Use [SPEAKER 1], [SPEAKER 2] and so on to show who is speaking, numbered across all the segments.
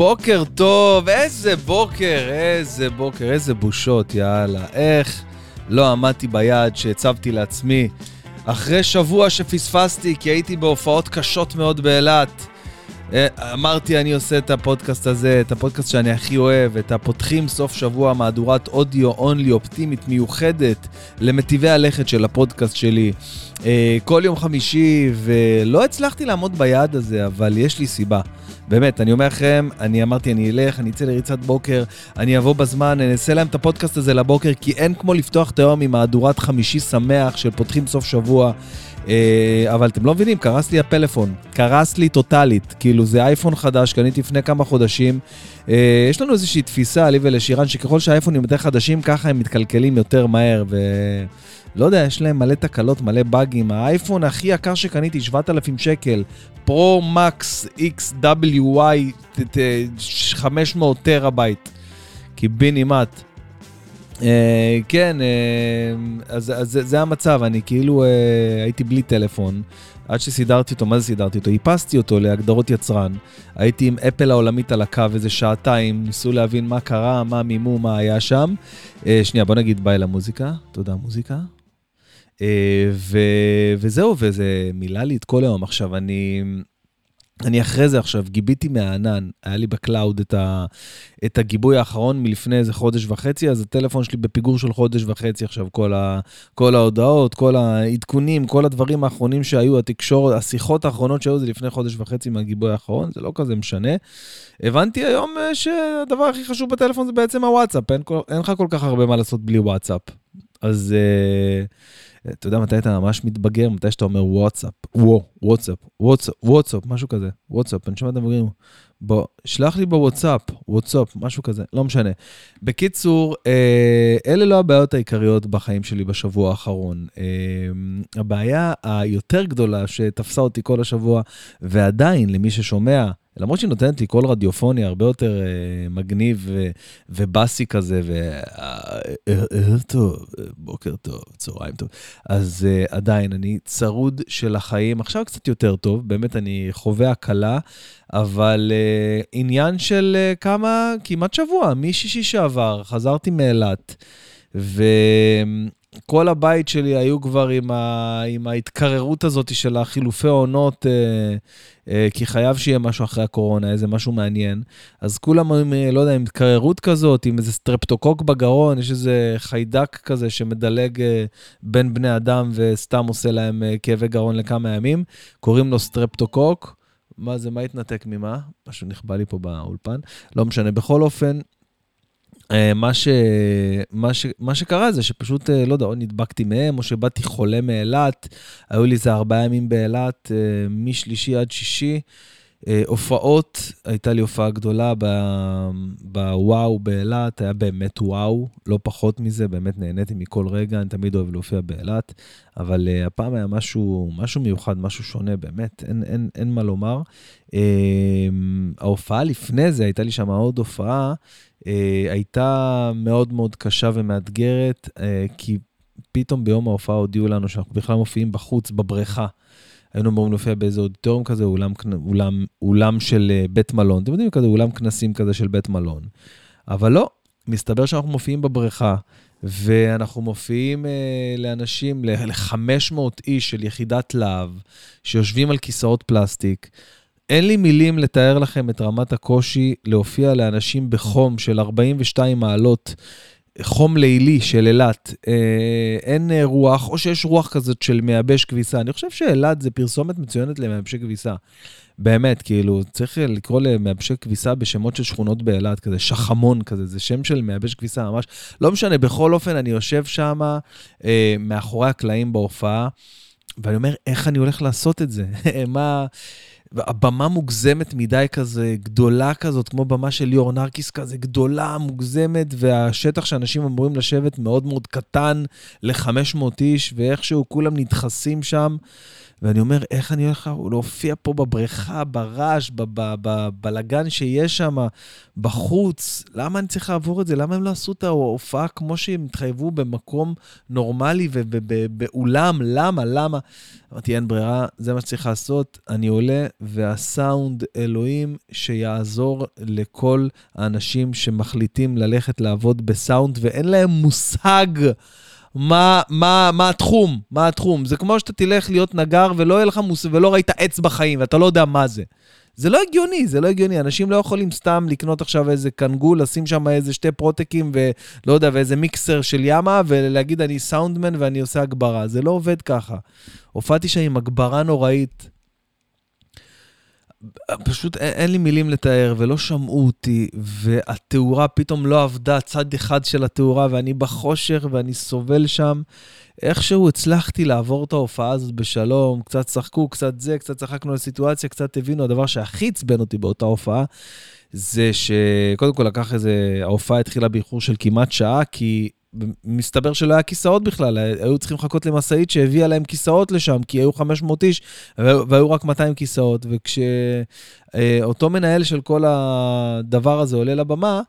[SPEAKER 1] בוקר טוב, איזה בוקר, איזה בוקר, איזה בושות, יאללה. איך לא עמדתי ביעד שהצבתי לעצמי. אחרי שבוע שפספסתי, כי הייתי בהופעות קשות מאוד באילת. אה, אמרתי, אני עושה את הפודקאסט הזה, את הפודקאסט שאני הכי אוהב, את הפותחים סוף שבוע מהדורת אודיו אונלי אופטימית מיוחדת למטיבי הלכת של הפודקאסט שלי. אה, כל יום חמישי, ולא הצלחתי לעמוד ביעד הזה, אבל יש לי סיבה. באמת, אני אומר לכם, אני אמרתי, אני אלך, אני אצא לריצת בוקר, אני אבוא בזמן, אני אעשה להם את הפודקאסט הזה לבוקר, כי אין כמו לפתוח את היום עם מהדורת חמישי שמח של פותחים סוף שבוע. אה, אבל אתם לא מבינים, קרס לי הפלאפון, קרס לי טוטאלית. כאילו, זה אייפון חדש, קניתי לפני כמה חודשים. אה, יש לנו איזושהי תפיסה, לי ולשירן, שככל שהאייפונים יותר חדשים, ככה הם מתקלקלים יותר מהר, ו... לא יודע, יש להם מלא תקלות, מלא באגים. האייפון הכי יקר שקניתי, 7,000 שקל, Pro Max XWY 500 טרהבייט, קיבינימט. אה, כן, אה, אז, אז זה, זה המצב, אני כאילו אה, הייתי בלי טלפון, עד שסידרתי אותו, מה זה סידרתי אותו? איפסתי אותו להגדרות יצרן. הייתי עם אפל העולמית על הקו איזה שעתיים, ניסו להבין מה קרה, מה מימו, מה היה שם. שנייה, בוא נגיד ביי למוזיקה. תודה, מוזיקה. ו, וזהו, וזה מילא לי את כל היום. עכשיו, אני... אני אחרי זה עכשיו גיביתי מהענן, היה לי ב cloud את, ה, את הגיבוי האחרון מלפני איזה חודש וחצי, אז הטלפון שלי בפיגור של חודש וחצי עכשיו, כל, ה, כל ההודעות, כל העדכונים, כל הדברים האחרונים שהיו, התקשורת, השיחות האחרונות שהיו זה לפני חודש וחצי מהגיבוי האחרון, זה לא כזה משנה. הבנתי היום אה, שהדבר הכי חשוב בטלפון זה בעצם הוואטסאפ, אין, אין לך כל כך הרבה מה לעשות בלי וואטסאפ. אז... Uh, אתה יודע מתי אתה ממש מתבגר? מתי שאתה אומר וואטסאפ, וואו, וואטסאפ, וואטסאפ, משהו כזה, וואטסאפ, אני שומע את המבוגרים, בוא, שלח לי בוואטסאפ, וואטסאפ, משהו כזה, לא משנה. בקיצור, אה, אלה לא הבעיות העיקריות בחיים שלי בשבוע האחרון. אה, הבעיה היותר גדולה שתפסה אותי כל השבוע, ועדיין, למי ששומע, למרות שהיא נותנת לי קול רדיופוני הרבה יותר אה, מגניב ו- ובאסי כזה, וערב אה, טוב, בוקר טוב, צהריים טוב, אז אה, עדיין, אני צרוד של החיים, עכשיו קצת יותר טוב, באמת אני חווה הקלה, אבל אה, עניין של אה, כמה, כמעט שבוע, משישי שעבר, חזרתי מאילת, ו... כל הבית שלי היו כבר עם, ה, עם ההתקררות הזאת של החילופי העונות, אה, אה, כי חייב שיהיה משהו אחרי הקורונה, איזה משהו מעניין. אז כולם, עם, אה, לא יודע, עם התקררות כזאת, עם איזה סטרפטוקוק בגרון, יש איזה חיידק כזה שמדלג אה, בין בני אדם וסתם עושה להם אה, כאבי גרון לכמה ימים, קוראים לו סטרפטוקוק. מה זה, מה התנתק ממה? משהו נכבה לי פה באולפן. לא משנה, בכל אופן, מה, ש... מה, ש... מה שקרה זה שפשוט, אה, לא יודע, או נדבקתי מהם, או שבאתי חולה מאילת, היו לי איזה ארבעה ימים באילת, אה, משלישי עד שישי. הופעות, הייתה לי הופעה גדולה בוואו באילת, היה באמת וואו, לא פחות מזה, באמת נהניתי מכל רגע, אני תמיד אוהב להופיע באילת, אבל uh, הפעם היה משהו, משהו מיוחד, משהו שונה, באמת, אין, אין, אין מה לומר. Uh, ההופעה לפני זה, הייתה לי שם עוד הופעה, אה, הייתה מאוד מאוד קשה ומאתגרת, אה, כי פתאום ביום ההופעה הודיעו לנו שאנחנו בכלל מופיעים בחוץ, בבריכה. היינו אמורים להופיע באיזה אודיטוריום כזה, אולם, אולם, אולם של אה, בית מלון. אתם יודעים, כזה אולם כנסים כזה של בית מלון. אבל לא, מסתבר שאנחנו מופיעים בבריכה, ואנחנו מופיעים אה, לאנשים, ל-500 איש של יחידת להב, שיושבים על כיסאות פלסטיק. אין לי מילים לתאר לכם את רמת הקושי להופיע לאנשים בחום של 42 מעלות, חום לילי של אילת. אה, אין רוח, או שיש רוח כזאת של מייבש כביסה. אני חושב שאילת זה פרסומת מצוינת למייבשי כביסה. באמת, כאילו, צריך לקרוא למייבשי כביסה בשמות של שכונות באילת, כזה שחמון כזה, זה שם של מייבש כביסה ממש. לא משנה, בכל אופן, אני יושב שם אה, מאחורי הקלעים בהופעה, ואני אומר, איך אני הולך לעשות את זה? מה... הבמה מוגזמת מדי כזה, גדולה כזאת, כמו במה של ליאור נרקיס כזה, גדולה, מוגזמת, והשטח שאנשים אמורים לשבת מאוד מאוד קטן ל-500 איש, ואיכשהו כולם נדחסים שם. ואני אומר, איך אני הולך להופיע פה בבריכה, ברעש, בבלגן שיש שם, בחוץ? למה אני צריך לעבור את זה? למה הם לא עשו את ההופעה כמו שהם התחייבו במקום נורמלי ובאולם? למה? למה? אמרתי, אין ברירה, זה מה שצריך לעשות. אני עולה, והסאונד, אלוהים, שיעזור לכל האנשים שמחליטים ללכת לעבוד בסאונד ואין להם מושג מה, מה, מה התחום, מה התחום. זה כמו שאתה תלך להיות נגר ולא יהיה לך מושג, ולא ראית עץ בחיים ואתה לא יודע מה זה. זה לא הגיוני, זה לא הגיוני. אנשים לא יכולים סתם לקנות עכשיו איזה קנגול, לשים שם איזה שתי פרוטקים ולא יודע, ואיזה מיקסר של ימה, ולהגיד אני סאונדמן ואני עושה הגברה. זה לא עובד ככה. הופעתי שם עם הגברה נוראית. פשוט אין, לי מילים לתאר, ולא שמעו אותי, והתאורה פתאום לא עבדה, צד אחד של התאורה, ואני בחושך ואני סובל שם. איכשהו הצלחתי לעבור את ההופעה הזאת בשלום, קצת צחקו, קצת זה, קצת צחקנו על סיטואציה, קצת הבינו. הדבר שהכי עצבן אותי באותה הופעה, זה שקודם כל לקח איזה, ההופעה התחילה באיחור של כמעט שעה, כי מסתבר שלא היה כיסאות בכלל, היו צריכים לחכות למשאית שהביאה להם כיסאות לשם, כי היו 500 איש והיו רק 200 כיסאות, וכשאותו מנהל של כל הדבר הזה עולה לבמה,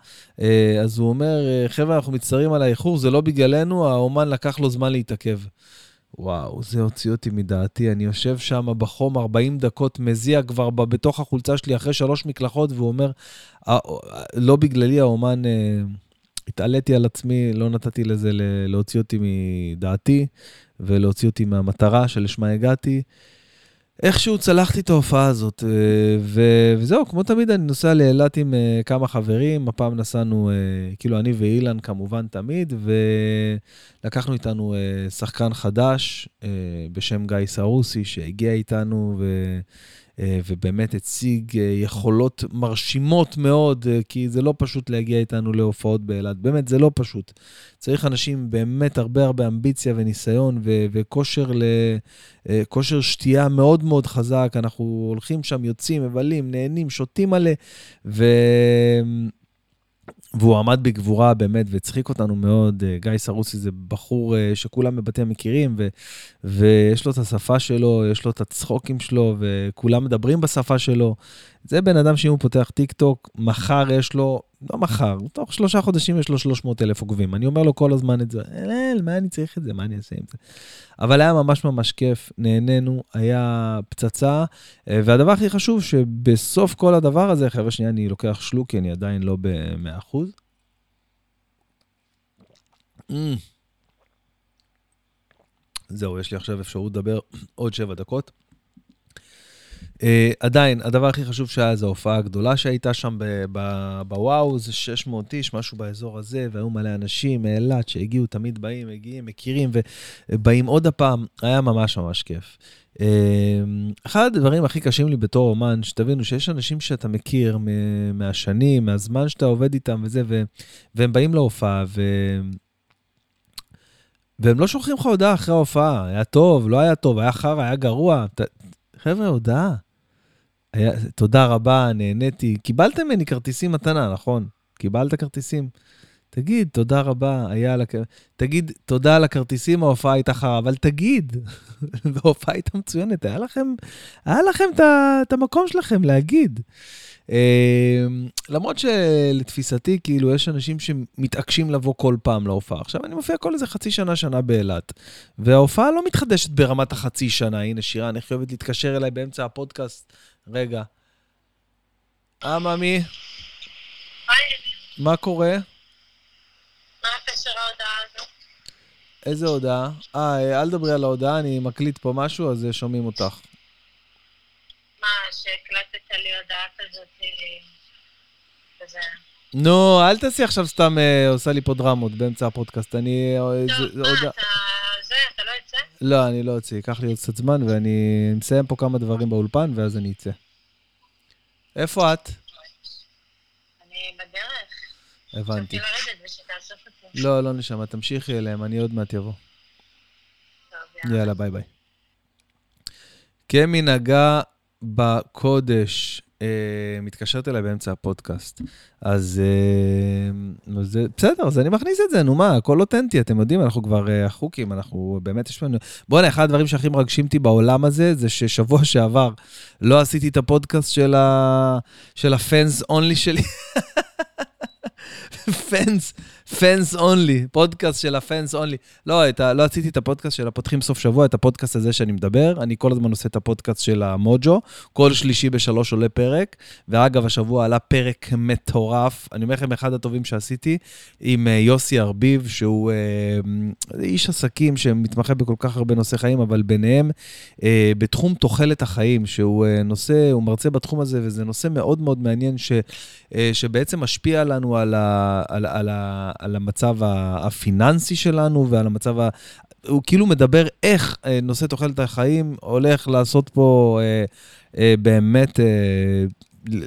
[SPEAKER 1] אה, אז הוא אומר, חבר'ה, אנחנו מצטערים על האיחור, זה לא בגללנו, האומן לקח לו זמן להתעכב. וואו, זה הוציא אותי מדעתי. אני יושב שם בחום 40 דקות, מזיע כבר בתוך החולצה שלי אחרי שלוש מקלחות, והוא אומר, לא בגללי האומן... התעליתי על עצמי, לא נתתי לזה להוציא אותי מדעתי ולהוציא אותי מהמטרה שלשמה הגעתי. איכשהו צלחתי את ההופעה הזאת, אה, ו- וזהו, כמו תמיד אני נוסע לאילת עם אה, כמה חברים, הפעם נסענו, אה, כאילו אני ואילן כמובן תמיד, ולקחנו איתנו שחקן חדש בשם גיא סרוסי, שהגיע איתנו, ו... אה, ובאמת הציג אה, יכולות מרשימות מאוד, אה, כי זה לא פשוט להגיע איתנו להופעות באילת. באמת, זה לא פשוט. צריך אנשים באמת הרבה הרבה אמביציה וניסיון ו- וכושר ל- שתייה מאוד מאוד חזק. אנחנו הולכים שם, יוצאים, מבלים, נהנים, שותים מלא, ו... והוא עמד בגבורה באמת והצחיק אותנו מאוד. אה, גיא סרוסי זה בחור אה, שכולם בבתי מכירים, ו, ויש לו את השפה שלו, יש לו את הצחוקים שלו, וכולם מדברים בשפה שלו. זה בן אדם שאם הוא פותח טיק טוק, מחר יש לו, לא מחר, תוך שלושה חודשים יש לו 300 אלף עוקבים. אני אומר לו כל הזמן את זה, אל, מה אני צריך את זה, מה אני אעשה עם זה? אבל היה ממש ממש כיף, נהנינו, היה פצצה, אה, והדבר הכי חשוב, שבסוף כל הדבר הזה, חבר'ה, שנייה, אני לוקח שלוק, כי אני עדיין לא ב-100%. Mm. זהו, יש לי עכשיו אפשרות לדבר עוד שבע דקות. Uh, עדיין, הדבר הכי חשוב שהיה זה ההופעה הגדולה שהייתה שם בוואו, זה 600 איש, משהו באזור הזה, והיו מלא אנשים מאילת שהגיעו, תמיד באים, מגיעים, מכירים, ובאים עוד הפעם, היה ממש ממש כיף. Uh, אחד הדברים הכי קשים לי בתור אומן, שתבינו שיש אנשים שאתה מכיר מהשנים, מהזמן שאתה עובד איתם וזה, והם באים להופעה, ו... והם לא שולחים לך הודעה אחרי ההופעה, היה טוב, לא היה טוב, היה חרא, היה גרוע. ת... חבר'ה, הודעה. היה, תודה רבה, נהניתי. קיבלתם ממני כרטיסים מתנה, נכון? קיבלת כרטיסים? תגיד, תודה רבה, היה על הכ... תגיד, תודה על הכרטיסים, ההופעה הייתה חרא, אבל תגיד, ההופעה הייתה מצוינת, היה לכם, היה לכם את המקום שלכם להגיד. אמ, למרות שלתפיסתי, כאילו, יש אנשים שמתעקשים לבוא כל פעם להופעה. עכשיו, אני מופיע כל איזה חצי שנה, שנה באילת, וההופעה לא מתחדשת ברמת החצי שנה. הנה, שירן, איך היא אוהבת להתקשר אליי באמצע הפודקאסט? רגע. אה, ממי? מה קורה?
[SPEAKER 2] מה הקשר ההודעה הזו?
[SPEAKER 1] איזה הודעה? אה, אל תדברי על ההודעה, אני מקליט פה משהו, אז שומעים אותך.
[SPEAKER 2] מה, שהקלטת לי הודעה כזאת, כזה...
[SPEAKER 1] נו, אל תעשי עכשיו סתם אה, עושה לי פה דרמות באמצע הפודקאסט. אני...
[SPEAKER 2] אה, טוב, מה, אתה לא
[SPEAKER 1] אני לא אוציא. ייקח לי עוד קצת זמן, ואני מסיים פה כמה דברים באולפן, ואז אני אצא. איפה את?
[SPEAKER 2] אני בדרך.
[SPEAKER 1] הבנתי. לא, לא נשמה, תמשיכי אליהם, אני עוד מעט אבוא. יאללה, ביי ביי. כמנהגה בקודש, מתקשרת אליי באמצע הפודקאסט. אז אה, זה, בסדר, אז אני מכניס את זה, נו מה, הכל אותנטי, אתם יודעים, אנחנו כבר אה, חוקים, אנחנו באמת, יש לנו... בוא'נה, אחד הדברים שהכי מרגשים אותי בעולם הזה, זה ששבוע שעבר לא עשיתי את הפודקאסט של, ה... של הפנס אונלי שלי. פנס, אונלי, פודקאסט של הפאנס אונלי. לא, ה, לא עשיתי את הפודקאסט של הפותחים סוף שבוע, את הפודקאסט הזה שאני מדבר. אני כל הזמן עושה את הפודקאסט של המוג'ו. כל שלישי בשלוש עולה פרק. ואגב, השבוע עלה פרק מטורף. אני אומר לכם, אחד הטובים שעשיתי, עם אה, יוסי ארביב, שהוא אה, איש עסקים שמתמחה בכל כך הרבה נושאי חיים, אבל ביניהם אה, בתחום תוחלת החיים, שהוא אה, נושא, הוא מרצה בתחום הזה, וזה נושא מאוד מאוד מעניין, ש, אה, שבעצם משפיע לנו על, ה, על, על, ה, על המצב הפיננסי שלנו ועל המצב ה... הוא כאילו מדבר איך אה, נושא תוחלת החיים הולך לעשות פה אה, אה, באמת, אה,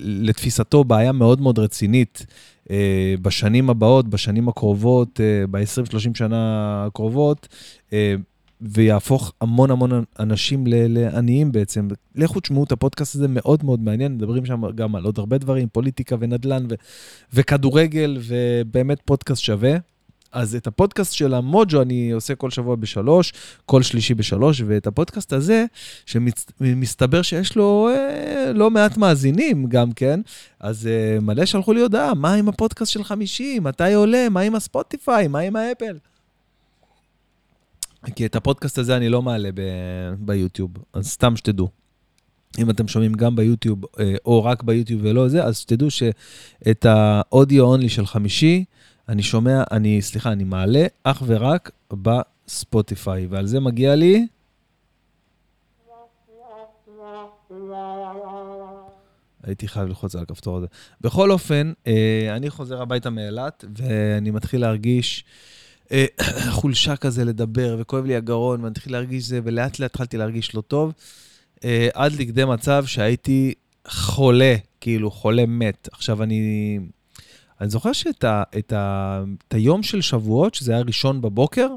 [SPEAKER 1] לתפיסתו, בעיה מאוד מאוד רצינית אה, בשנים הבאות, בשנים הקרובות, אה, ב-20-30 שנה הקרובות. אה, ויהפוך המון המון אנשים לעניים בעצם. לכו תשמעו את הפודקאסט הזה, מאוד מאוד מעניין, מדברים שם גם על עוד הרבה דברים, פוליטיקה ונדל"ן ו- וכדורגל, ובאמת פודקאסט שווה. אז את הפודקאסט של המוג'ו אני עושה כל שבוע בשלוש, כל שלישי בשלוש, ואת הפודקאסט הזה, שמסתבר שיש לו אה, לא מעט מאזינים גם כן, אז אה, מלא שלחו לי הודעה, מה עם הפודקאסט של חמישי? מתי עולה? מה עם הספוטיפיי? מה עם האפל? כי את הפודקאסט הזה אני לא מעלה ב- ביוטיוב, אז סתם שתדעו. אם אתם שומעים גם ביוטיוב, אה, או רק ביוטיוב ולא זה, אז שתדעו שאת האודיו אונלי של חמישי, אני שומע, אני, סליחה, אני מעלה אך ורק בספוטיפיי, ועל זה מגיע לי... הייתי חייב ללחוץ על הכפתור הזה. בכל אופן, אה, אני חוזר הביתה מאילת, ואני מתחיל להרגיש... אה, חולשה כזה לדבר, וכואב לי הגרון, ואני מתחיל להרגיש זה, ולאט לאט התחלתי להרגיש לא טוב, אה, עד לכדי מצב שהייתי חולה, כאילו, חולה מת. עכשיו, אני... אני זוכר שאת ה, את ה, את היום של שבועות, שזה היה ראשון בבוקר,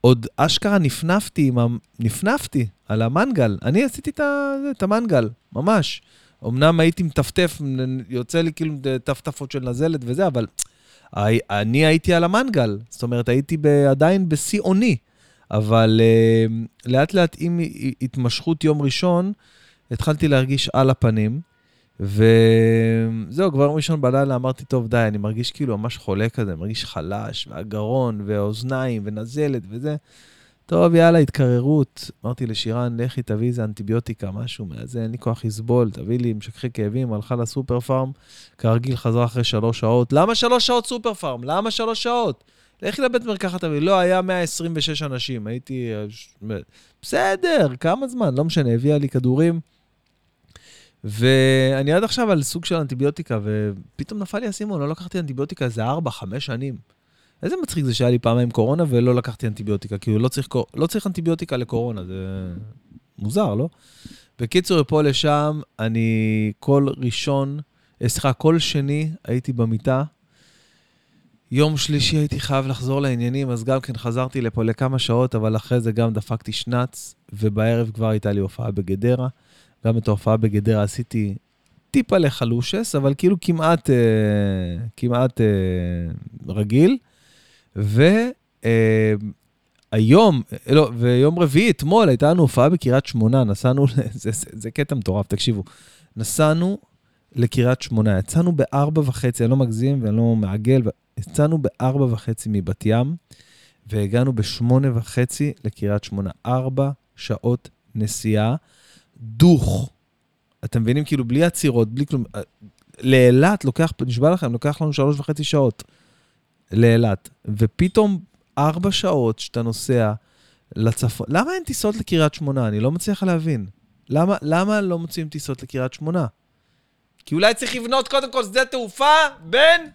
[SPEAKER 1] עוד אשכרה נפנפתי, ה... נפנפתי על המנגל. אני עשיתי את, ה, את המנגל, ממש. אמנם הייתי מטפטף, יוצא לי כאילו טפטפות של נזלת וזה, אבל אני הייתי על המנגל, זאת אומרת, הייתי עדיין בשיא עוני, אבל uh, לאט לאט עם התמשכות יום ראשון, התחלתי להרגיש על הפנים, וזהו, כבר ראשון בלילה אמרתי, טוב, די, אני מרגיש כאילו ממש חולה כזה, מרגיש חלש, והגרון, והאוזניים, ונזלת וזה. טוב, יאללה, התקררות. אמרתי לשירן, לכי, תביא איזה אנטיביוטיקה, משהו מזה, אין לי כוח לסבול, תביא לי משככי כאבים, הלכה לסופר פארם, כרגיל חזרה אחרי שלוש שעות. למה שלוש שעות סופר פארם? למה שלוש שעות? לכי לבית מרקחת, תביא. לא, היה 126 אנשים, הייתי... בסדר, כמה זמן, לא משנה, הביאה לי כדורים. ואני עד עכשיו על סוג של אנטיביוטיקה, ופתאום נפל לי האסימון, לא לקחתי אנטיביוטיקה איזה 4-5 שנים. איזה מצחיק זה שהיה לי פעמיים קורונה ולא לקחתי אנטיביוטיקה, כאילו לא צריך, לא צריך אנטיביוטיקה לקורונה, זה מוזר, לא? בקיצור, פה לשם, אני כל ראשון, אה, סליחה, כל שני הייתי במיטה. יום שלישי הייתי חייב לחזור לעניינים, אז גם כן חזרתי לפה לכמה שעות, אבל אחרי זה גם דפקתי שנץ, ובערב כבר הייתה לי הופעה בגדרה. גם את ההופעה בגדרה עשיתי טיפה לחלושס, אבל כאילו כמעט, אה, כמעט אה, רגיל. והיום, לא, ויום רביעי, אתמול, הייתה לנו הופעה בקריית שמונה, נסענו, זה, זה, זה קטע מטורף, תקשיבו. נסענו לקריית שמונה, יצאנו בארבע וחצי, אני לא מגזים ואני לא מעגל, יצאנו בארבע וחצי מבת ים, והגענו בשמונה וחצי לקריית שמונה. ארבע שעות נסיעה, דוך. אתם מבינים? כאילו, בלי עצירות, בלי כלום. לאילת לוקח, נשבע לכם, לוקח לנו שלוש וחצי שעות. לאילת, ופתאום ארבע שעות שאתה נוסע לצפון, למה אין טיסות לקריית שמונה? אני לא מצליח להבין. למה, למה לא מוצאים טיסות לקריית שמונה? כי אולי צריך לבנות קודם כל שדה תעופה בין...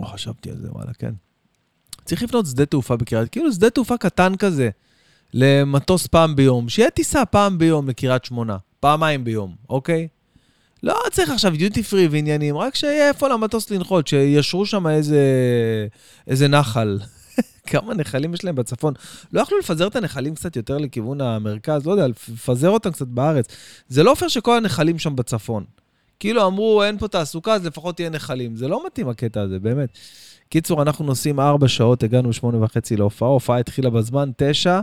[SPEAKER 1] לא חשבתי על זה, וואלה, כן. צריך לבנות שדה תעופה בקריית, כאילו שדה תעופה קטן כזה, למטוס פעם ביום, שיהיה טיסה פעם ביום לקריית שמונה, פעמיים ביום, אוקיי? לא צריך עכשיו דיוטי פרי ועניינים, רק שיהיה איפה למטוס לנחות, שישרו שם איזה, איזה נחל. כמה נחלים יש להם בצפון. לא יכלו לפזר את הנחלים קצת יותר לכיוון המרכז, לא יודע, לפזר אותם קצת בארץ. זה לא פייר שכל הנחלים שם בצפון. כאילו אמרו, אין פה תעסוקה, אז לפחות תהיה נחלים. זה לא מתאים הקטע הזה, באמת. קיצור, אנחנו נוסעים ארבע שעות, הגענו שמונה וחצי להופעה, ההופעה התחילה בזמן, תשע,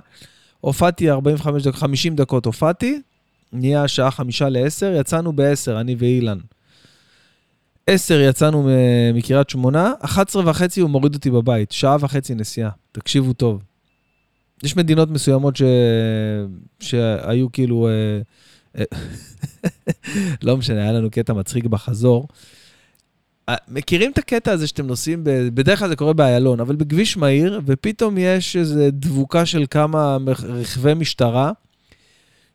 [SPEAKER 1] הופעתי 45 דקות, 50 דקות הופעתי, נהיה השעה חמישה לעשר, יצאנו בעשר, אני ואילן. עשר יצאנו מקריית שמונה, 11 וחצי הוא מוריד אותי בבית, שעה וחצי נסיעה. תקשיבו טוב. יש מדינות מסוימות ש... שהיו כאילו... אה, אה, לא משנה, היה לנו קטע מצחיק בחזור. אה, מכירים את הקטע הזה שאתם נוסעים, ב... בדרך כלל זה קורה באיילון, אבל בכביש מהיר, ופתאום יש איזו דבוקה של כמה רכבי משטרה,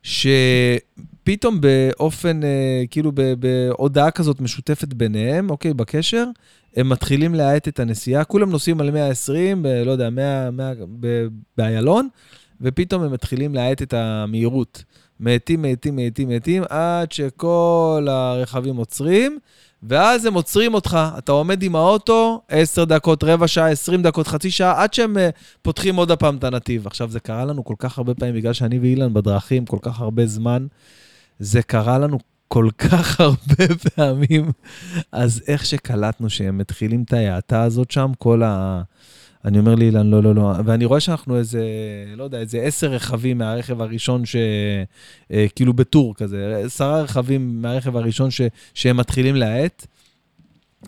[SPEAKER 1] שפתאום באופן, כאילו בהודעה כזאת משותפת ביניהם, אוקיי, בקשר, הם מתחילים להאט את הנסיעה, כולם נוסעים על 120, ב, לא יודע, 100, 100 באיילון, ופתאום הם מתחילים להאט את המהירות. מאטים, מאטים, מאטים, מאטים, עד שכל הרכבים עוצרים, ואז הם עוצרים אותך. אתה עומד עם האוטו 10 דקות, רבע שעה, 20 דקות, חצי שעה, עד שהם uh, פותחים עוד הפעם את הנתיב. עכשיו, זה קרה לנו כל כך הרבה פעמים, בגלל שאני ואילן בדרכים כל כך הרבה זמן. זה קרה לנו כל כך הרבה פעמים. אז איך שקלטנו שהם מתחילים את ההאטה הזאת שם, כל ה... אני אומר לאילן, לא, לא, לא. ואני רואה שאנחנו איזה, לא יודע, איזה עשר רכבים מהרכב הראשון ש... אה, כאילו בטור כזה, עשרה רכבים מהרכב הראשון ש... שהם מתחילים להאט.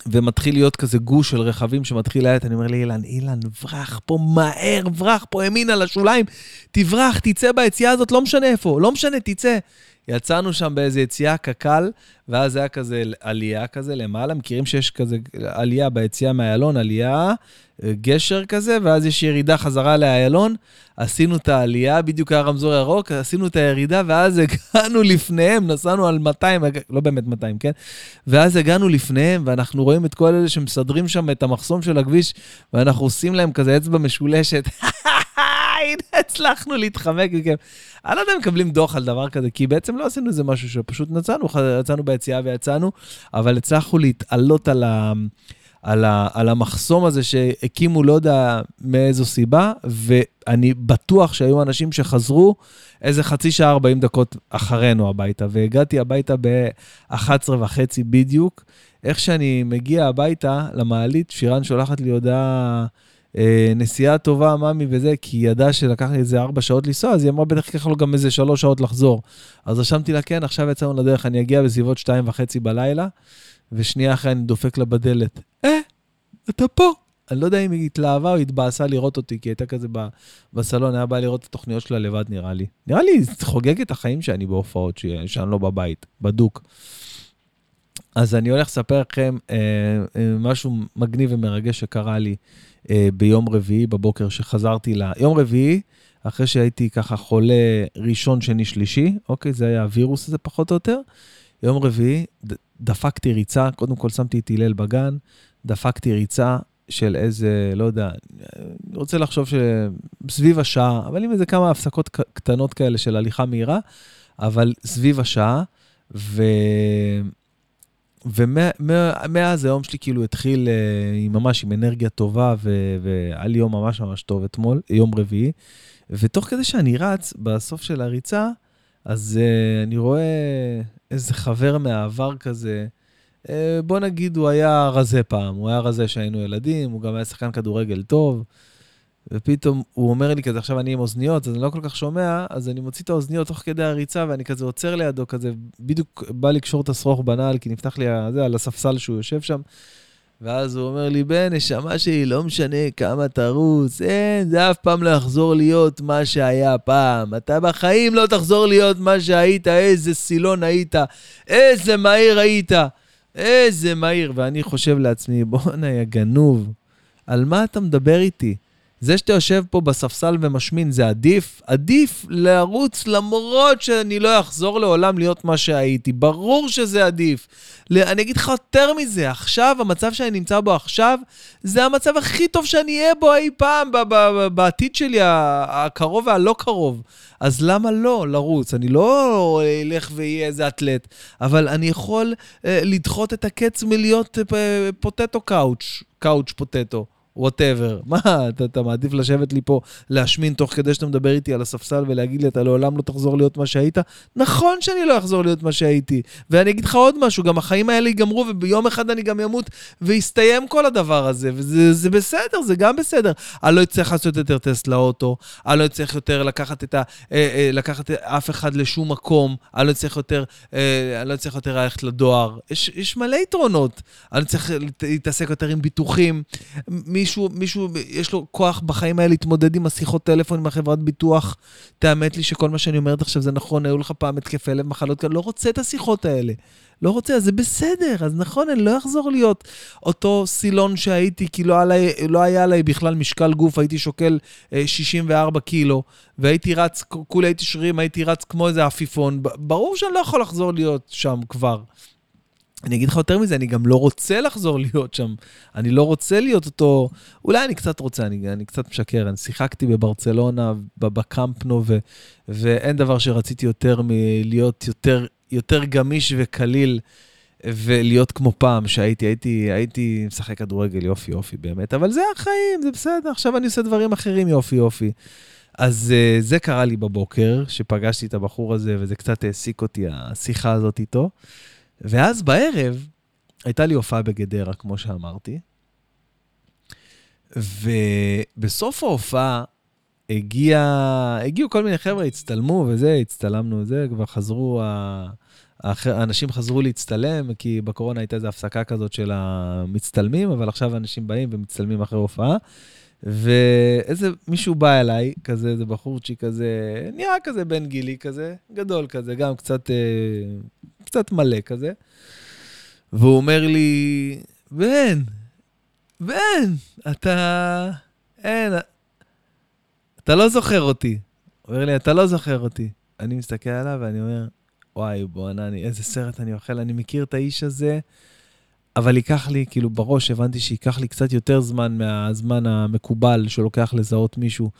[SPEAKER 1] ומתחיל להיות כזה גוש של רכבים שמתחיל להאט, אני אומר לאילן, אילן, ברח פה מהר, ברח פה ימינה לשוליים, תברח, תצא ביציאה הזאת, לא משנה איפה, לא משנה, תצא. יצאנו שם באיזו יציאה קק"ל, ואז היה כזה עלייה כזה למעלה, מכירים שיש כזה עלייה ביציאה מאיילון, עלייה, גשר כזה, ואז יש ירידה חזרה לאיילון. עשינו את העלייה, בדיוק היה רמזור ירוק, עשינו את הירידה, ואז הגענו לפניהם, נסענו על 200, לא באמת 200, כן? ואז הגענו לפניהם, ואנחנו רואים את כל אלה שמסדרים שם את המחסום של הכביש, ואנחנו עושים להם כזה אצבע משולשת. הנה, הצלחנו להתחמק מכם. אני לא יודע אם מקבלים דוח על דבר כזה, כי בעצם לא עשינו איזה משהו שפשוט נצאנו, יצאנו ביציאה ויצאנו, אבל הצלחנו להתעלות על ה... על, ה, על המחסום הזה שהקימו, לא יודע מאיזו סיבה, ואני בטוח שהיו אנשים שחזרו איזה חצי שעה, 40 דקות אחרינו הביתה, והגעתי הביתה ב-11 וחצי בדיוק. איך שאני מגיע הביתה למעלית, שירן שולחת לי הודעה, נסיעה טובה, ממי וזה, כי היא ידעה שלקח לי איזה 4 שעות לנסוע, אז היא אמרה, בטח ייקח לו גם איזה 3 שעות לחזור. אז רשמתי לה, כן, עכשיו יצאנו לדרך, אני אגיע בסביבות 2 וחצי בלילה. ושנייה אחרי אני דופק לה בדלת, אה, אתה פה. אני לא יודע אם היא התלהבה או התבאסה לראות אותי, כי הייתה כזה בסלון, היה בא לראות את התוכניות שלה לבד, נראה לי. נראה לי, חוגג את החיים שאני בהופעות, שאני לא בבית, בדוק. אז אני הולך לספר לכם אה, אה, משהו מגניב ומרגש שקרה לי אה, ביום רביעי בבוקר, שחזרתי ל... יום רביעי, אחרי שהייתי ככה חולה ראשון, שני, שלישי, אוקיי, זה היה הווירוס הזה פחות או יותר. יום רביעי, דפקתי ריצה, קודם כל שמתי את הלל בגן, דפקתי ריצה של איזה, לא יודע, אני רוצה לחשוב שסביב השעה, אבל עם איזה כמה הפסקות קטנות כאלה של הליכה מהירה, אבל סביב השעה, ו... ומאז היום שלי כאילו התחיל uh, ממש עם אנרגיה טובה, והיה לי יום ממש ממש טוב אתמול, יום רביעי. ותוך כדי שאני רץ, בסוף של הריצה, אז uh, אני רואה איזה חבר מהעבר כזה, אה, בוא נגיד, הוא היה רזה פעם, הוא היה רזה כשהיינו ילדים, הוא גם היה שחקן כדורגל טוב, ופתאום הוא אומר לי כזה, עכשיו אני עם אוזניות, אז אני לא כל כך שומע, אז אני מוציא את האוזניות תוך כדי הריצה, ואני כזה עוצר לידו, כזה, בדיוק בא לקשור את השרוך בנעל, כי נפתח לי, זה, על הספסל שהוא יושב שם. ואז הוא אומר לי, בן, נשמה שלי, לא משנה כמה תרוץ, אין, זה אף פעם לא יחזור להיות מה שהיה פעם. אתה בחיים לא תחזור להיות מה שהיית, איזה סילון היית, איזה מהיר היית, איזה מהיר. ואני חושב לעצמי, בואנה, יא גנוב, על מה אתה מדבר איתי? זה שאתה יושב פה בספסל ומשמין זה עדיף? עדיף לרוץ למרות שאני לא אחזור לעולם להיות מה שהייתי. ברור שזה עדיף. אני אגיד לך יותר מזה, עכשיו, המצב שאני נמצא בו עכשיו, זה המצב הכי טוב שאני אהיה בו אי פעם בעתיד שלי, הקרוב והלא קרוב. אז למה לא לרוץ? אני לא אלך ואהיה איזה אתלט, אבל אני יכול אה, לדחות את הקץ מלהיות אה, potato couch, couch potato. Whatever. מה, אתה, אתה מעדיף לשבת לי פה, להשמין תוך כדי שאתה מדבר איתי על הספסל ולהגיד לי, אתה לעולם לא תחזור להיות מה שהיית? נכון שאני לא אחזור להיות מה שהייתי. ואני אגיד לך עוד משהו, גם החיים האלה ייגמרו, וביום אחד אני גם אמות, ויסתיים כל הדבר הזה, וזה בסדר, זה גם בסדר. אני לא אצטרך לעשות יותר טסט לאוטו, אני לא אצטרך יותר לקחת, את ה, אה, אה, לקחת אף אחד לשום מקום, אני לא אצטרך יותר, אה, לא יותר ללכת לדואר. יש, יש מלא יתרונות. אני צריך להתעסק יותר עם ביטוחים. מישהו, מישהו, יש לו כוח בחיים האלה להתמודד עם השיחות טלפון עם החברת ביטוח. תאמת לי שכל מה שאני אומרת עכשיו זה נכון, היו לך פעם התקפי לב, מחלות כאלה, לא רוצה את השיחות האלה. לא רוצה, אז זה בסדר, אז נכון, אני לא אחזור להיות אותו סילון שהייתי, כי לא, עלי, לא היה עליי בכלל משקל גוף, הייתי שוקל אה, 64 קילו, והייתי רץ, כולי הייתי שרירים, הייתי רץ כמו איזה עפיפון. ברור שאני לא יכול לחזור להיות שם כבר. אני אגיד לך יותר מזה, אני גם לא רוצה לחזור להיות שם. אני לא רוצה להיות אותו... אולי אני קצת רוצה, אני, אני קצת משקר. אני שיחקתי בברצלונה, בקמפנו, ו, ואין דבר שרציתי יותר מלהיות יותר, יותר גמיש וקליל ולהיות כמו פעם, שהייתי, הייתי, הייתי משחק כדורגל יופי יופי באמת. אבל זה החיים, זה בסדר, עכשיו אני עושה דברים אחרים יופי יופי. אז uh, זה קרה לי בבוקר, שפגשתי את הבחור הזה, וזה קצת העסיק אותי, השיחה הזאת איתו. ואז בערב הייתה לי הופעה בגדרה, כמו שאמרתי, ובסוף ההופעה הגיע, הגיעו כל מיני חבר'ה, הצטלמו וזה, הצטלמנו וזה, כבר חזרו, האנשים חזרו להצטלם, כי בקורונה הייתה איזו הפסקה כזאת של המצטלמים, אבל עכשיו אנשים באים ומצטלמים אחרי הופעה. ואיזה מישהו בא אליי, כזה, איזה בחורצ'י כזה, נראה כזה בן גילי כזה, גדול כזה, גם קצת, אה, קצת מלא כזה. והוא אומר לי, בן, בן, אתה... אין, אתה לא זוכר אותי. הוא אומר לי, אתה לא זוכר אותי. אני מסתכל עליו ואני אומר, וואי, בואנה, איזה סרט אני אוכל, אני מכיר את האיש הזה. אבל ייקח לי, כאילו בראש הבנתי שייקח לי קצת יותר זמן מהזמן המקובל שלוקח לזהות מישהו.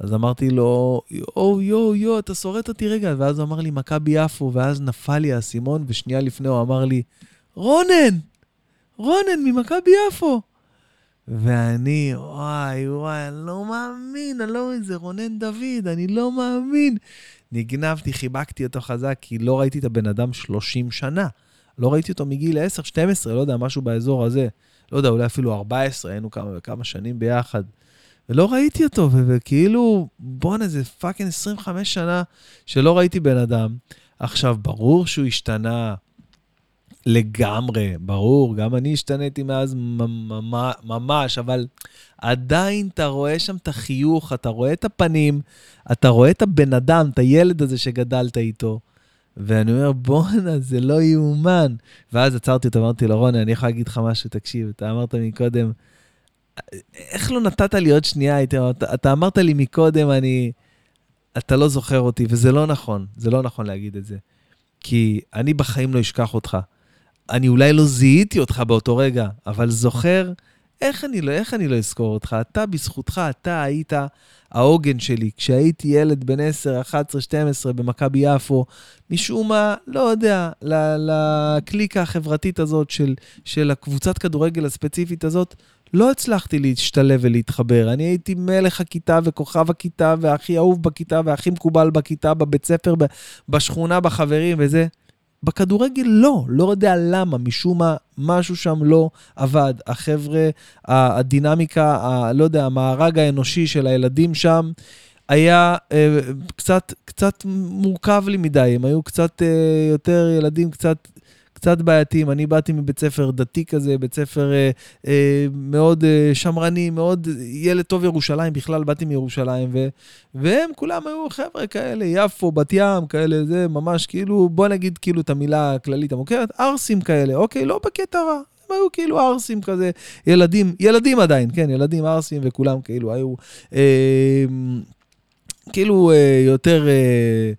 [SPEAKER 1] אז אמרתי לו, יואו, יואו, יואו, אתה שורט אותי רגע. ואז הוא אמר לי, מכבי יפו, ואז נפל לי האסימון, ושנייה לפני הוא אמר לי, רונן, רונן ממכבי יפו. ואני, וואי, וואי, אני לא מאמין, אני לא מאמין, זה רונן דוד, אני לא מאמין. נגנבתי, חיבקתי אותו חזק, כי לא ראיתי את הבן אדם 30 שנה. לא ראיתי אותו מגיל 10, 12, לא יודע, משהו באזור הזה. לא יודע, אולי אפילו 14, היינו כמה וכמה שנים ביחד. ולא ראיתי אותו, וכאילו, בואנה, זה fucking 25 שנה שלא ראיתי בן אדם. עכשיו, ברור שהוא השתנה לגמרי, ברור, גם אני השתניתי מאז ממש, אבל עדיין אתה רואה שם את החיוך, אתה רואה את הפנים, אתה רואה את הבן אדם, את הילד הזה שגדלת איתו. ואני אומר, בואנה, זה לא יאומן. ואז עצרתי אותו, אמרתי לו, רוני, אני יכול להגיד לך משהו, תקשיב, אתה אמרת מקודם, איך לא נתת לי עוד שנייה? אתה, אתה אמרת לי מקודם, אני... אתה לא זוכר אותי, וזה לא נכון, זה לא נכון להגיד את זה. כי אני בחיים לא אשכח אותך. אני אולי לא זיהיתי אותך באותו רגע, אבל זוכר, איך אני לא, איך אני לא אזכור אותך? אתה, בזכותך, אתה היית העוגן שלי. כשהייתי ילד בן 10, 11, 12 במכבי יפו, משום מה, לא יודע, לקליקה החברתית הזאת של, של הקבוצת כדורגל הספציפית הזאת, לא הצלחתי להשתלב ולהתחבר. אני הייתי מלך הכיתה וכוכב הכיתה והכי אהוב בכיתה והכי מקובל בכיתה, בבית ספר, בשכונה, בחברים וזה. בכדורגל לא, לא יודע למה, משום מה, משהו שם לא עבד. החבר'ה, הדינמיקה, ה, לא יודע, המארג האנושי של הילדים שם, היה אה, קצת, קצת מורכב לי מדי, הם היו קצת אה, יותר ילדים, קצת קצת בעייתיים. אני באתי מבית ספר דתי כזה, בית ספר אה, אה, מאוד אה, שמרני, מאוד ילד טוב ירושלים, בכלל באתי מירושלים, ו, והם כולם היו חבר'ה כאלה, יפו, בת ים, כאלה, זה ממש כאילו, בוא נגיד כאילו את המילה הכללית המוכרת, ערסים כאלה, אוקיי? לא בקטע רע. הם היו כאילו ערסים כזה, ילדים, ילדים עדיין, כן, ילדים ערסים, וכולם כאילו היו... אה, כאילו אה, יותר אה,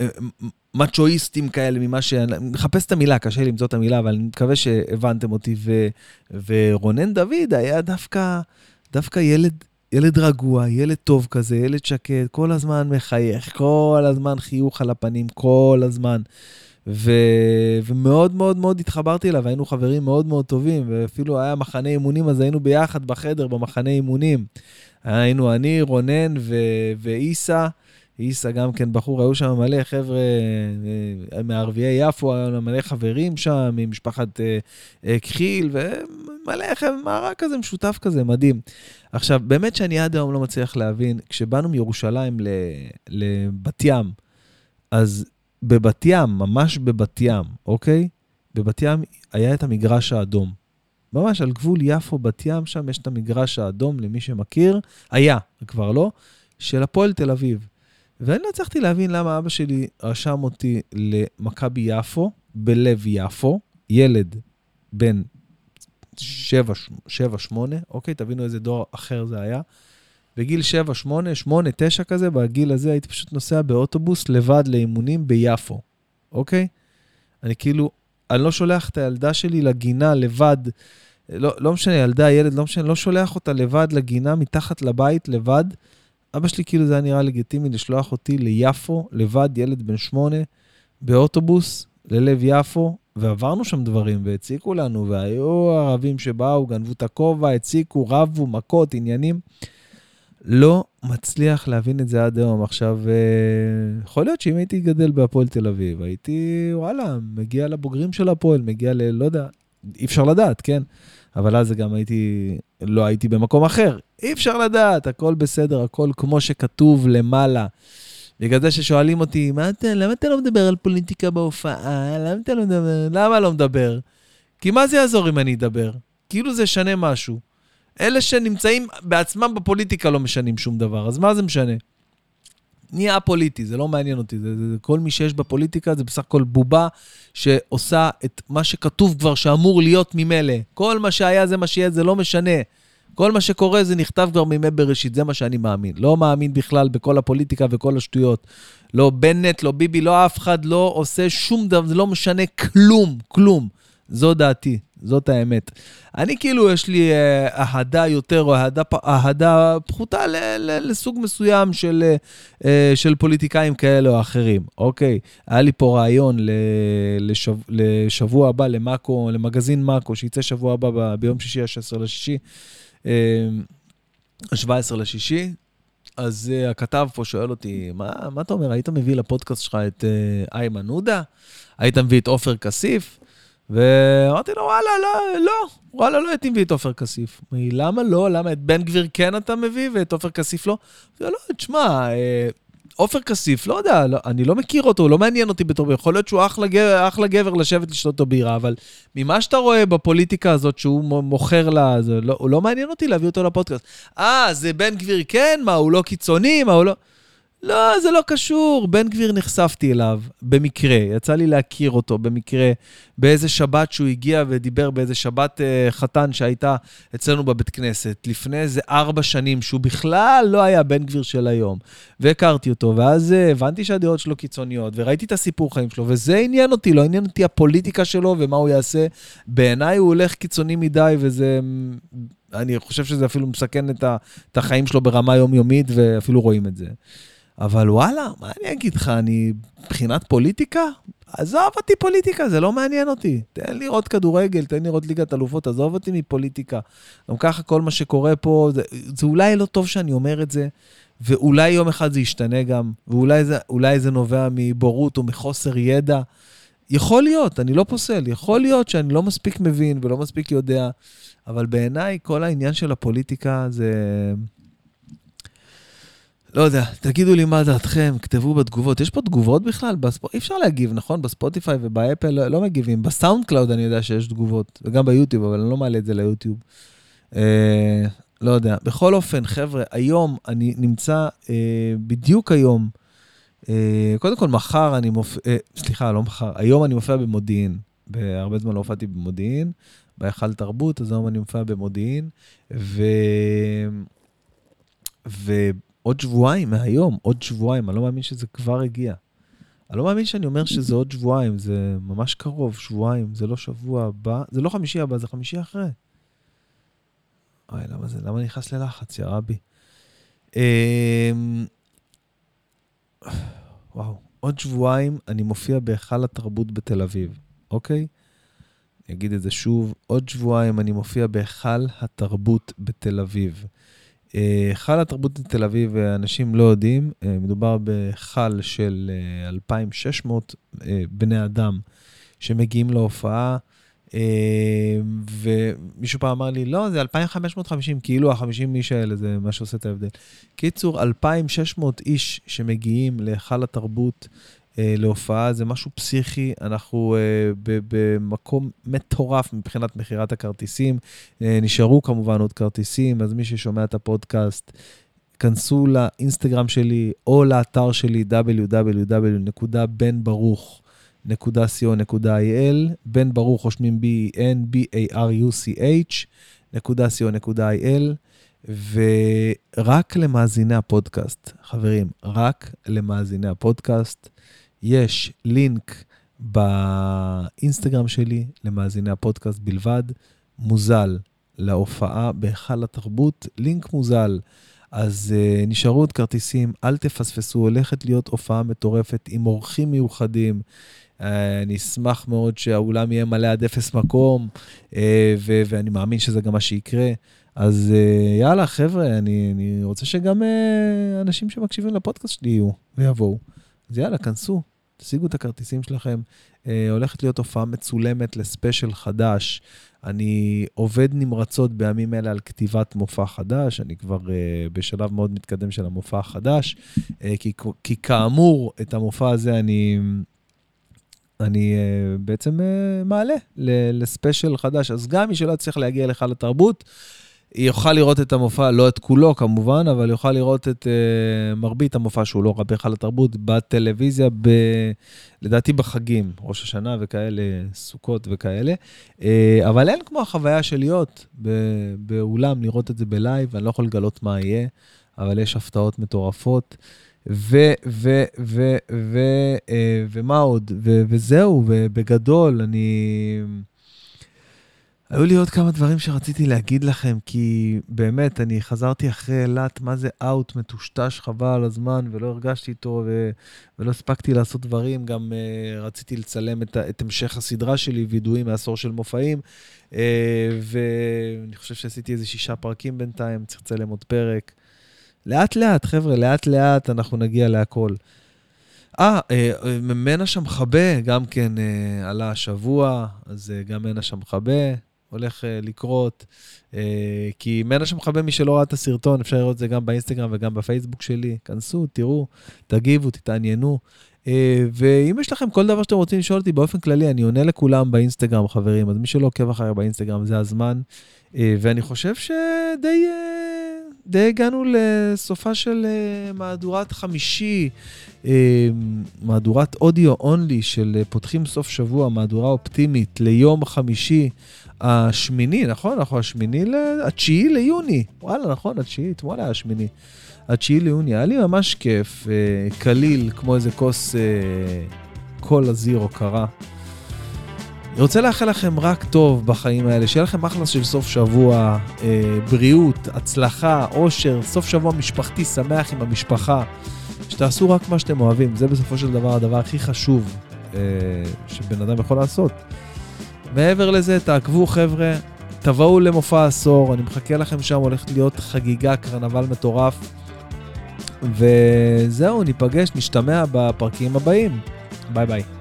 [SPEAKER 1] אה, מצ'ואיסטים כאלה ממה ש... מחפש את המילה, קשה למצוא את המילה, אבל אני מקווה שהבנתם אותי. ו... ורונן דוד היה דווקא, דווקא ילד, ילד רגוע, ילד טוב כזה, ילד שקט, כל הזמן מחייך, כל הזמן חיוך על הפנים, כל הזמן. ו... ומאוד מאוד מאוד התחברתי אליו, היינו חברים מאוד מאוד טובים, ואפילו היה מחנה אימונים, אז היינו ביחד בחדר במחנה אימונים. היינו אני, רונן ואיסה. איסה גם כן בחור, היו שם מלא חבר'ה אה, מערביי יפו, היו לנו מלא חברים שם, ממשפחת אה, אה, כחיל, ומלא חבר'ה, מארג כזה משותף כזה, מדהים. עכשיו, באמת שאני עד היום לא מצליח להבין, כשבאנו מירושלים לבת ים, אז בבת ים, ממש בבת ים, אוקיי? בבת ים היה את המגרש האדום. ממש על גבול יפו-בת ים, שם יש את המגרש האדום, למי שמכיר, היה, כבר לא, של הפועל תל אביב. ואני לא הצלחתי להבין למה אבא שלי רשם אותי למכבי יפו, בלב יפו, ילד בן 7-8, אוקיי? תבינו איזה דור אחר זה היה. בגיל 7, 8, 8, 9 כזה, בגיל הזה הייתי פשוט נוסע באוטובוס לבד לאימונים ביפו, אוקיי? אני כאילו, אני לא שולח את הילדה שלי לגינה לבד, לא, לא משנה, ילדה, ילד, לא משנה, לא שולח אותה לבד לגינה מתחת לבית לבד. אבא שלי כאילו זה היה נראה לגיטימי לשלוח אותי ליפו, לבד, ילד בן שמונה, באוטובוס ללב יפו, ועברנו שם דברים, והציקו לנו, והיו ערבים שבאו, גנבו את הכובע, הציקו, רבו, מכות, עניינים. לא מצליח להבין את זה עד היום. עכשיו, אה, יכול להיות שאם הייתי גדל בהפועל תל אביב, הייתי, וואלה, מגיע לבוגרים של הפועל, מגיע ל... לא יודע, אי אפשר לדעת, כן? אבל אז גם הייתי, לא הייתי במקום אחר. אי אפשר לדעת, הכל בסדר, הכל כמו שכתוב למעלה. בגלל זה ששואלים אותי, מה אתה, למה אתה לא מדבר על פוליטיקה בהופעה? למה אתה לא מדבר? למה לא מדבר? כי מה זה יעזור אם אני אדבר? כאילו זה ישנה משהו. אלה שנמצאים בעצמם בפוליטיקה לא משנים שום דבר, אז מה זה משנה? נהיה פוליטי, זה לא מעניין אותי. זה, זה, זה, כל מי שיש בפוליטיקה זה בסך הכל בובה שעושה את מה שכתוב כבר שאמור להיות ממילא. כל מה שהיה זה מה שיהיה, זה לא משנה. כל מה שקורה זה נכתב כבר מימי בראשית, זה מה שאני מאמין. לא מאמין בכלל בכל הפוליטיקה וכל השטויות. לא בנט, לא ביבי, לא אף אחד לא עושה שום דבר, זה לא משנה כלום, כלום. זו דעתי, זאת האמת. אני כאילו, יש לי אה, אהדה יותר, או אהדה, אהדה פחותה ל, ל, לסוג מסוים של, אה, של פוליטיקאים כאלה או אחרים, אוקיי? היה לי פה רעיון לשב, לשבוע הבא למאקו, למגזין מאקו, שייצא שבוע הבא ב, ביום שישי, ה-16 לשישי, ה-17 אה, לשישי. אז uh, הכתב פה שואל אותי, מה, מה אתה אומר, היית מביא לפודקאסט שלך את uh, איימן עודה? היית מביא את עופר כסיף? ואמרתי לו, וואלה, לא, לא, וואלה, לא הייתי מביא את עופר כסיף. למה לא? למה את בן גביר כן אתה מביא ואת עופר כסיף לא? לא, תשמע, אה, עופר כסיף, לא יודע, לא, אני לא מכיר אותו, הוא לא מעניין אותי בתור, יכול להיות שהוא אחלה גבר, אחלה גבר לשבת לשתות אותו בירה, אבל ממה שאתה רואה בפוליטיקה הזאת שהוא מוכר לה, זה לא, לא מעניין אותי להביא אותו לפודקאסט. אה, זה בן גביר כן? מה, הוא לא קיצוני? מה, הוא לא... לא, זה לא קשור. בן גביר נחשפתי אליו במקרה, יצא לי להכיר אותו במקרה, באיזה שבת שהוא הגיע ודיבר באיזה שבת uh, חתן שהייתה אצלנו בבית כנסת, לפני איזה ארבע שנים, שהוא בכלל לא היה בן גביר של היום. והכרתי אותו, ואז uh, הבנתי שהדעות שלו קיצוניות, וראיתי את הסיפור חיים שלו, וזה עניין אותי, לא עניין אותי הפוליטיקה שלו ומה הוא יעשה. בעיניי הוא הולך קיצוני מדי, וזה... אני חושב שזה אפילו מסכן את, ה, את החיים שלו ברמה יומיומית, ואפילו רואים את זה. אבל וואלה, מה אני אגיד לך, אני מבחינת פוליטיקה? עזוב אותי פוליטיקה, זה לא מעניין אותי. תן לראות כדורגל, תן לראות ליגת אלופות, עזוב אותי מפוליטיקה. גם ככה כל מה שקורה פה, זה, זה אולי לא טוב שאני אומר את זה, ואולי יום אחד זה ישתנה גם, ואולי זה, זה נובע מבורות או מחוסר ידע. יכול להיות, אני לא פוסל, יכול להיות שאני לא מספיק מבין ולא מספיק יודע, אבל בעיניי כל העניין של הפוליטיקה זה... לא יודע, תגידו לי מה דעתכם, כתבו בתגובות. יש פה תגובות בכלל? בספ... אי אפשר להגיב, נכון? בספוטיפיי ובאפל לא, לא מגיבים. בסאונד קלאוד אני יודע שיש תגובות, וגם ביוטיוב, אבל אני לא מעלה את זה ליוטיוב. אה, לא יודע. בכל אופן, חבר'ה, היום אני נמצא, אה, בדיוק היום, אה, קודם כל, מחר אני מופיע, אה, סליחה, לא מחר, היום אני מופיע במודיעין. בהרבה זמן לא הופעתי במודיעין, בהיכל תרבות, אז היום אני מופיע במודיעין, ו... ו... עוד שבועיים מהיום, עוד שבועיים, אני לא מאמין שזה כבר הגיע. אני לא מאמין שאני אומר שזה עוד שבועיים, זה ממש קרוב, שבועיים, זה לא שבוע הבא, זה לא חמישי הבא, זה חמישי אחרי. אוי, למה זה, למה נכנס ללחץ, יא רבי? אמ... וואו, עוד שבועיים אני מופיע בהיכל התרבות בתל אביב, אוקיי? אני אגיד את זה שוב, עוד שבועיים אני מופיע בהיכל התרבות בתל אביב. אה, היכל התרבות בתל אביב, אה, אנשים לא יודעים, אה, מדובר בהיכל של 2,600 בני אדם שמגיעים להופעה. ומישהו פעם אמר לי, לא, זה 2,550, כאילו ה-50 איש האלה, זה מה שעושה את ההבדל. קיצור, 2,600 איש שמגיעים להיכל התרבות אה, להופעה, זה משהו פסיכי. אנחנו אה, במקום מטורף מבחינת מכירת הכרטיסים. אה, נשארו כמובן עוד כרטיסים, אז מי ששומע את הפודקאסט, כנסו לאינסטגרם שלי או לאתר שלי www.benbaruch.co.il, בן ברוך רושמים B-N, B-A-R-U-C-H, .co.il, ורק למאזיני הפודקאסט, חברים, רק למאזיני הפודקאסט, יש לינק באינסטגרם שלי למאזיני הפודקאסט בלבד, מוזל להופעה בהיכל התרבות, לינק מוזל. אז uh, נשארו עוד כרטיסים, אל תפספסו, הולכת להיות הופעה מטורפת עם אורחים מיוחדים. Uh, אני אשמח מאוד שהאולם יהיה מלא עד אפס מקום, uh, ו- ואני מאמין שזה גם מה שיקרה. אז uh, יאללה, חבר'ה, אני, אני רוצה שגם uh, אנשים שמקשיבים לפודקאסט שלי יהיו ויבואו. אז יאללה, כנסו, תשיגו את הכרטיסים שלכם. אה, הולכת להיות הופעה מצולמת לספיישל חדש. אני עובד נמרצות בימים אלה על כתיבת מופע חדש, אני כבר אה, בשלב מאוד מתקדם של המופע החדש, אה, כי, כי כאמור, את המופע הזה אני... אני uh, בעצם uh, מעלה לספיישל חדש. אז גם מי שלא יצליח להגיע לך לתרבות, יוכל לראות את המופע, לא את כולו כמובן, אבל יוכל לראות את uh, מרבית המופע שהוא לא רבי חל התרבות בטלוויזיה, ב, לדעתי בחגים, ראש השנה וכאלה, סוכות וכאלה. Uh, אבל אין כמו החוויה של להיות באולם, לראות את זה בלייב, אני לא יכול לגלות מה יהיה, אבל יש הפתעות מטורפות. ו, ו, ו, ו, uh, ומה עוד? ו, וזהו, ובגדול, אני... היו לי עוד כמה דברים שרציתי להגיד לכם, כי באמת, אני חזרתי אחרי אילת, מה זה אאוט, מטושטש, חבל על הזמן, ולא הרגשתי איתו, ו... ולא הספקתי לעשות דברים. גם uh, רציתי לצלם את, את המשך הסדרה שלי, וידועים מעשור של מופעים, uh, ואני חושב שעשיתי איזה שישה פרקים בינתיים, צריך לצלם עוד פרק. לאט-לאט, חבר'ה, לאט-לאט אנחנו נגיע להכל. אה, אה מנה שם חבה, גם כן עלה השבוע, אז גם מנה שם חבה, הולך uh, לקרות, uh, כי מנה שמכבה מי שלא ראה את הסרטון, אפשר לראות את זה גם באינסטגרם וגם בפייסבוק שלי. כנסו, תראו, תגיבו, תתעניינו. Uh, ואם יש לכם כל דבר שאתם רוצים לשאול אותי באופן כללי, אני עונה לכולם באינסטגרם, חברים. אז מי שלא עוקב אחריי באינסטגרם, זה הזמן. ואני חושב שדי... די הגענו לסופה של מהדורת חמישי, מהדורת אודיו אונלי של פותחים סוף שבוע, מהדורה אופטימית ליום חמישי. השמיני, נכון? אנחנו השמיני, התשיעי ליוני. וואלה, נכון, התשיעי, אתמול היה השמיני. התשיעי ליוני, היה לי ממש כיף, אה, קליל, כמו איזה כוס אה, קולה זירו קרה. אני רוצה לאחל לכם רק טוב בחיים האלה, שיהיה לכם אחלה של סוף שבוע, אה, בריאות, הצלחה, אושר, סוף שבוע משפחתי שמח עם המשפחה. שתעשו רק מה שאתם אוהבים, זה בסופו של דבר הדבר הכי חשוב אה, שבן אדם יכול לעשות. מעבר לזה, תעקבו חבר'ה, תבואו למופע עשור, אני מחכה לכם שם, הולכת להיות חגיגה, קרנבל מטורף. וזהו, ניפגש, נשתמע בפרקים הבאים. ביי ביי.